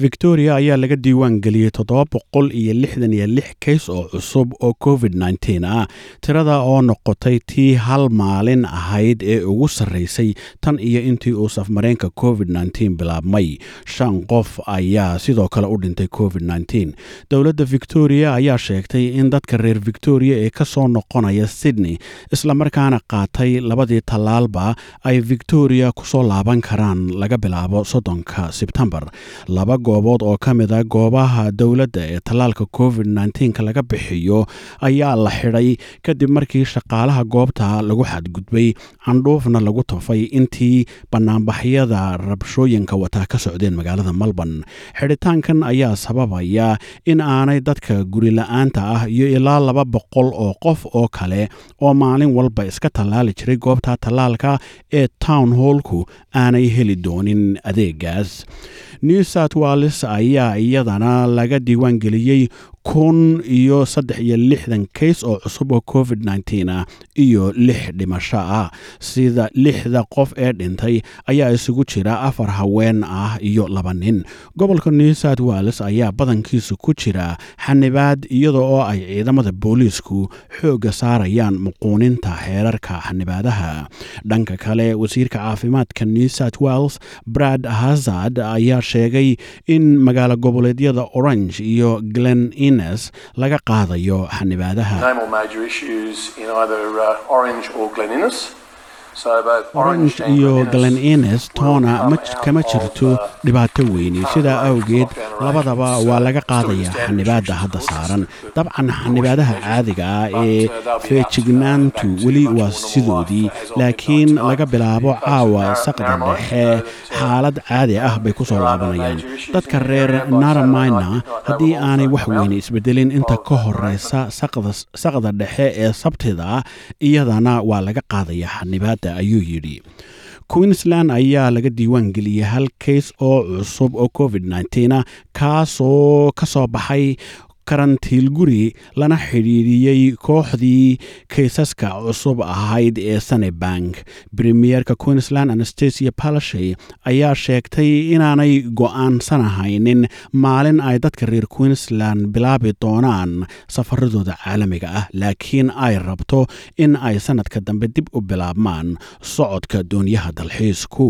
victoria ayaa laga diiwaan geliyey toddoba boqol iyo lixdan iyo lix kays oo cusub oo covid nteen ah tirada oo noqotay tii hal maalin ahayd ee ugu sarraysay tan iyo intii uu safmareenka covid nteen bilaabmay. Shan qof ayaa sidoo kale u dhintay covid nteen dowladda victoria ayaa sheegtay in dadka reer victoria ee ka soo noqonaya sydney islamarkaana qaatay labadii tallaalba ay victoria ku soo laaban karaan laga bilaabo soddonka sebtembar goobood oo ka mid a goobaha dowladda ee tallaalka covid nteenka laga bixiyo ayaa la xidhay kadib markii shaqaalaha goobta lagu xadgudbay candhuufna lagu tufay intii bannaanbaxyada rabshooyinka wataa ka socdeen magaalada melbourne. Xidhitaankan ayaa sababaya in aanay dadka gurila-aanta ah iyo ilaa laba boqol oo qof oo kale oo maalin walba iska tallaali jiray goobta tallaalka ee town hallku aanay heli doonin adeegaas wales ayaa iyadana laga diiwaan geliyey kun iyo saddex iyo lixdan kays oo cusub oo covid nteen ah iyo lix dhimasho ah. Sida lixda qof ee dhintay ayaa isugu jira afar haween ah iyo laba nin. Gobolka new south wales ayaa badankiisa ku jira xanibaad iyada oo ay ciidamada booliisku xoogga saarayaan muquuninta xeerarka xanibaadaha. Dhanka kale wasiirka caafimaadka new south wales brad hazard ayaa sheegay in magaalo goboleedyada orange iyo glen ines laga qaadayo xanibaadaha orange iyo glen ines toona kama jirto dhibaato weyni sidaa awgeed labadaba waa laga qaadayaa xanibaadda hadda saaran. dabcan xanibaadaha caadiga ah ee feejignaantu weli waa sidoodii laakiin laga bilaabo caawa saqda dhexe xaalad caadi ah bay ku soo laabanayaan. dadka reer naramina haddii aanay wax weyne isbedelin inta ka horeysa saqda dhexe ee sabtida iyadana waa laga qaadayaa xanibaadda ayuu yidhi queensland ayaa laga diiwaan geliyey hal kays oo cusub oo covid nteen kaasoo ka soo baxay karantiil guri lana xidhiidhiyey kooxdii kaysaska cusub ahayd ee sunebank premierka queensland anastasia palashay ayaa sheegtay inaanay go'aansanahaynin maalin ay dadka reer queensland bilaabi doonaan safaradooda caalamiga ah laakiin ay rabto in ay sannadka dambe dib u bilaabmaan socodka doonyaha dalxiisku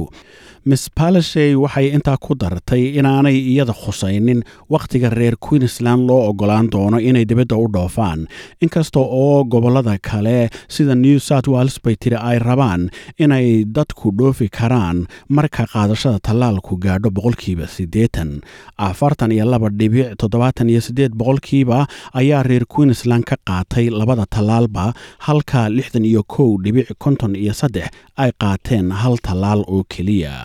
miss palashay waxay intaa ku dartay inaanay iyada khusaynin wakhtiga reer queensland loo ogolaan doono inay dibadda u dhoofaan. Inkasta oo gobollada kale sida new south wales bay tiri ay rabaan inay dadku dhoofi karaan marka qaadashada tallaalku gaadho boqolkiiba siddeetan. Afartan iyo laba dhibic toddobaatan iyo siddeed boqolkiiba ayaa reer queensland ka qaatay labada tallaalba halka lixdan iyo kow dhibic konton iyo saddex ay qaateen hal tallaal oo keliya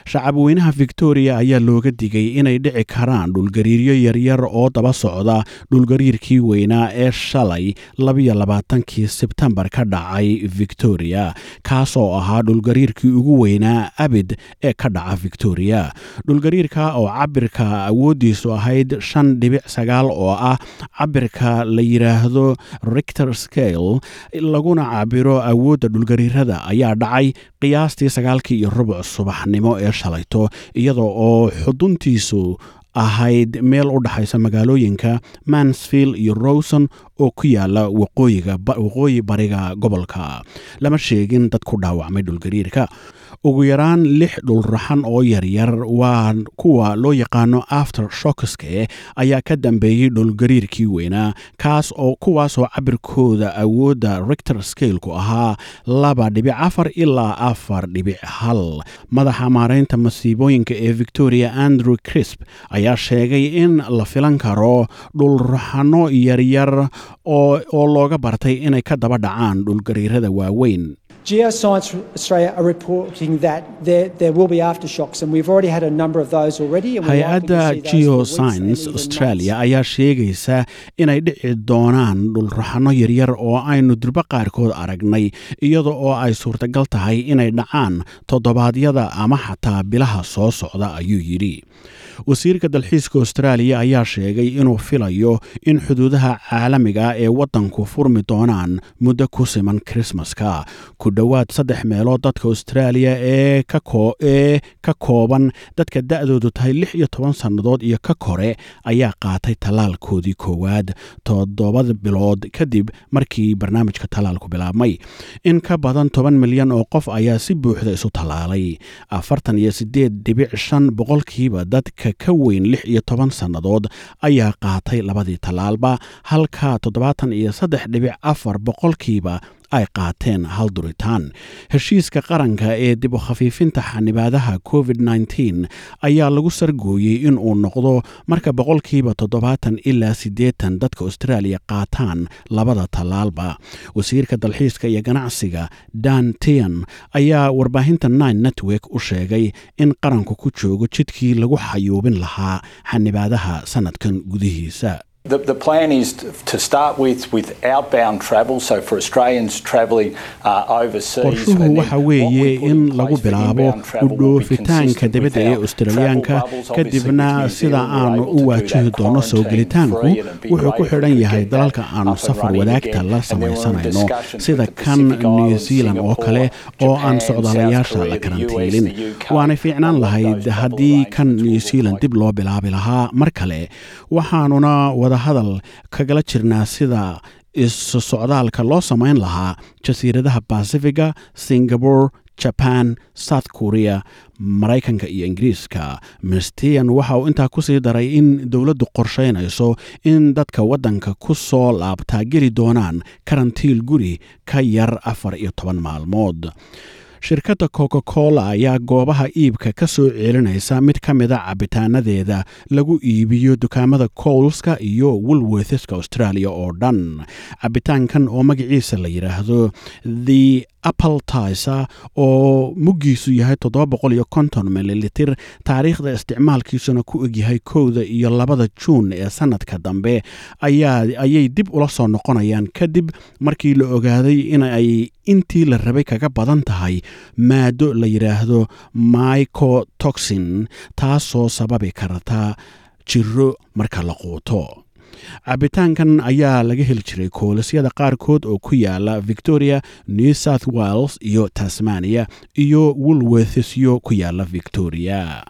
shacab weynaha ayaa looga digay inay dhici karaan dhulgariiryo yaryar oo daba socda dhulgariirkii weynaa ee shalay labiyo labaatankii sebtembar ka dhacay victoria kaasoo ahaa dhulgariirkii ugu weynaa abid ee ka dhaca victoria. Dhulgariirka oo cabirka awooddiisu ahayd shan dhibic sagaal oo ah cabirka la yidhaahdo rictor scale laguna cabiro awoodda dhulgariirada ayaa dhacay qiyaastii sagaalkii iyo rubuc subaxnimo ee shalayto iyada oo xuduntiisu ahayd meel u dhexaysa magaalooyinka mansfield iyo rowson oo ku yaalla waqooyi bariga gobolka. Lama sheegin dad ku dhaawacmay dhulgariirka ugu yaraan lix dhulraxan oo yaryar waa kuwa loo yaqaano after shokske ayaa ka dambeeyey dhulgariirkii weynaa kaas oo kuwaasoo cabirkooda awoodda rictor scaleku ahaa laba dhibic afar ilaa afar dhibic hal. Madaxa maaraynta masiibooyinka ee victoria andrew crisp ayaa sheegay in la filan karo dhulraxano yaryar oo looga bartay inay ka daba dhacaan dhulgariirada waaweyn Geoscience Australia are reporting that there, there will be aftershocks, and we've already had a number of those already. hay'adda geoscience australia ayaa sheegaysa inay dhici doonaan dhulraxano yaryar oo aynu durbo qaarkood aragnay iyada oo ay suurtagal tahay inay dhacaan toddobaadyada ama xataa bilaha soo socda ayuu yidhi wasiirka dalxiiska austraaliya ayaa sheegay inuu filayo in xuduudaha caalamiga ee waddanku furmi doonaan muddo ku siman krismaska ku dhowaad saddex meelood dadka austraaliya ee ee ka kooban dadka da'doodu tahay lix iyo toban sannadood iyo ka kore ayaa qaatay tallaalkoodii koowaad toddobada bilood kadib markii barnaamijka tallaalku bilaabmay. In ka badan toban milyan oo qof ayaa si buuxda isu tallaalay. Afartan iyo sideed dhibic shan boqolkiiba dadka ka weyn lix iyo toban sannadood ayaa qaatay labadii tallaalba halka toddobaatan iyo saddex dhibic afar boqolkiiba ay qaateen hal duritaan. Heshiiska qaranka ee dib u khafiifinta xanibaadaha covid -19 ayaa lagu sargooyey in uu noqdo marka boqolkiiba toddobaatan ilaa siddeetan dadka austraaliya qaataan labada tallaalba. Wasiirka dalxiiska iyo ganacsiga dan tian ayaa warbaahinta nine network u sheegay in qaranku ku joogo jidkii lagu xayuubin lahaa xanibaadaha sannadkan gudihiisa The, the plan is to, start with with outbound travel, so for Australians travelling uh, overseas. qorshuhu waxa weeye in lagu bilaabo u dhoofitaanka dibadda ee australiyaanka kadibna sida aanu u waajihi doono soo gelitaanku wuxuu ku xidhan yahay dalalka aanu safar wadaagta la samaysanayno sida kan new zealand oo kale oo aan socdaalayaasha la karantiilin waanay fiicnaan lahayd haddii kan new zealand dib loo bilaabi lahaa mar kale waxaanuna wadahadal kagala jirnaa sida isu socdaalka loo samayn lahaa jasiiradaha basifiga singapore jaban south korea maraykanka iyo ingiriiska. Mistian waxa uu intaa ku sii daray in dowladdu qorshaynayso in dadka waddanka ku soo laabtaa geli doonaan karantiil guri ka yar afar iyo toban maalmood shirkadda coca cola ayaa goobaha iibka ka soo ceelinaysa mid ka mida cabitaanadeeda lagu iibiyo dukaamada coulska iyo woolwortheska australia oo dhan. Cabitaankan oo magaciisa la yidhaahdo the appletisa oo muggiisu yahay mililitir taariikhda isticmaalkiisuna ku egyahay kowda iyo labada juun ee sannadka dambe ayay dib ula soo noqonayaan. Kadib markii la ogaaday in ay intii la rabay kaga badan tahay maado la yidhaahdo mycotoxin taasoo sababi karta jiro marka la quuto. Cabitaankan ayaa laga heli jiray koolisyada qaarkood oo ku yaalla victoria new south wales iyo tasmania iyo woolworthsyo ku yaalla victoria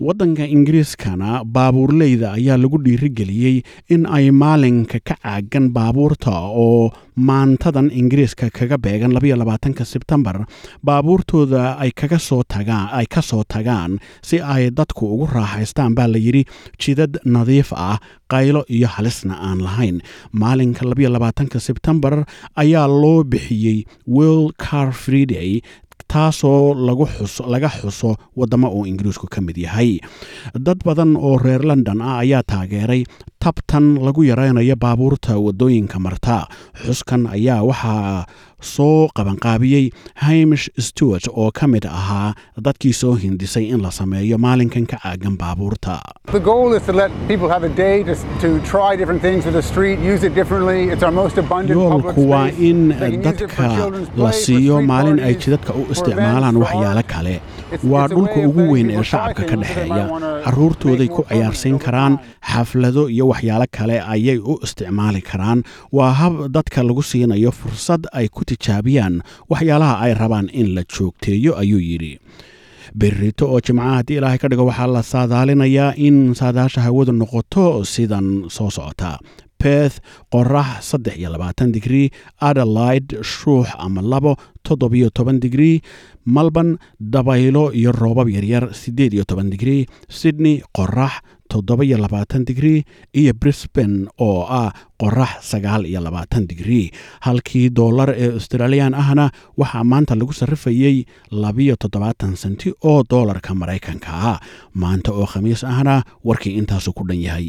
waddanka ingiriiskana baabuurleyda ayaa lagu dhiirigeliyey in ay maalinka ka caagan baabuurta oo maantadan ingiriiska kaga beegan labaatanka sebtembar baabuurtooda ay kaga soo tagaan ay ka soo tagaan si ay dadku ugu raaxaystaan baa la yidhi jidad nadiif ah qaylo iyo halisna aan lahayn. Maalinka labaatanka sebtembar ayaa loo bixiyey world car friday taasoo laga xuso waddamo uu ingiriisku ka mid yahay. Dad badan oo reer london ah ayaa taageeray tabtan lagu yaraynayo baabuurta waddooyinka marta. Xuskan ayaa waxaa soo qabanqaabiyey hamish stewart oo ka mid ahaa dadkii soo hindisay in la sameeyo maalinkan ka caagan baabuurta. Yoolku waa in dadka la siiyo maalin ay jidadka u isticmaalaan waxyaalo kale waa dhulka ugu weyn ee shacabka ka dhexeeya. make ku cayaarsiin over karaan xaflado iyo waxyaalo kale ayay u isticmaali karaan. Waa hab dadka lagu siinayo fursad ay ku tijaabiyaan waxyaalaha ay rabaan in la joogteeyo ayuu yidhi. Berrito oo jimcaha haddii ilaahay ka dhigo waxaa la saadaalinayaa in saadaasha hawadu noqoto sidan soo socota. Beth qorax saddex iyo labaatan digrii adelaide shuux ama labo toddobiyo toban digrii malban dabaylo iyo roobab yaryar siddeed iyo toban digrii sydney qorax toddoba iyo labaatan digrii iyo brisbane oo ah qorax sagaal iyo labaatan digrii. Halkii doolar ee australiyan ahna waxaa maanta lagu sarrifayey labiyo toddobaatan senti oo doolarka maraykanka. Ah maanta oo khamiis ahna warkii intaasu ku dhan yahay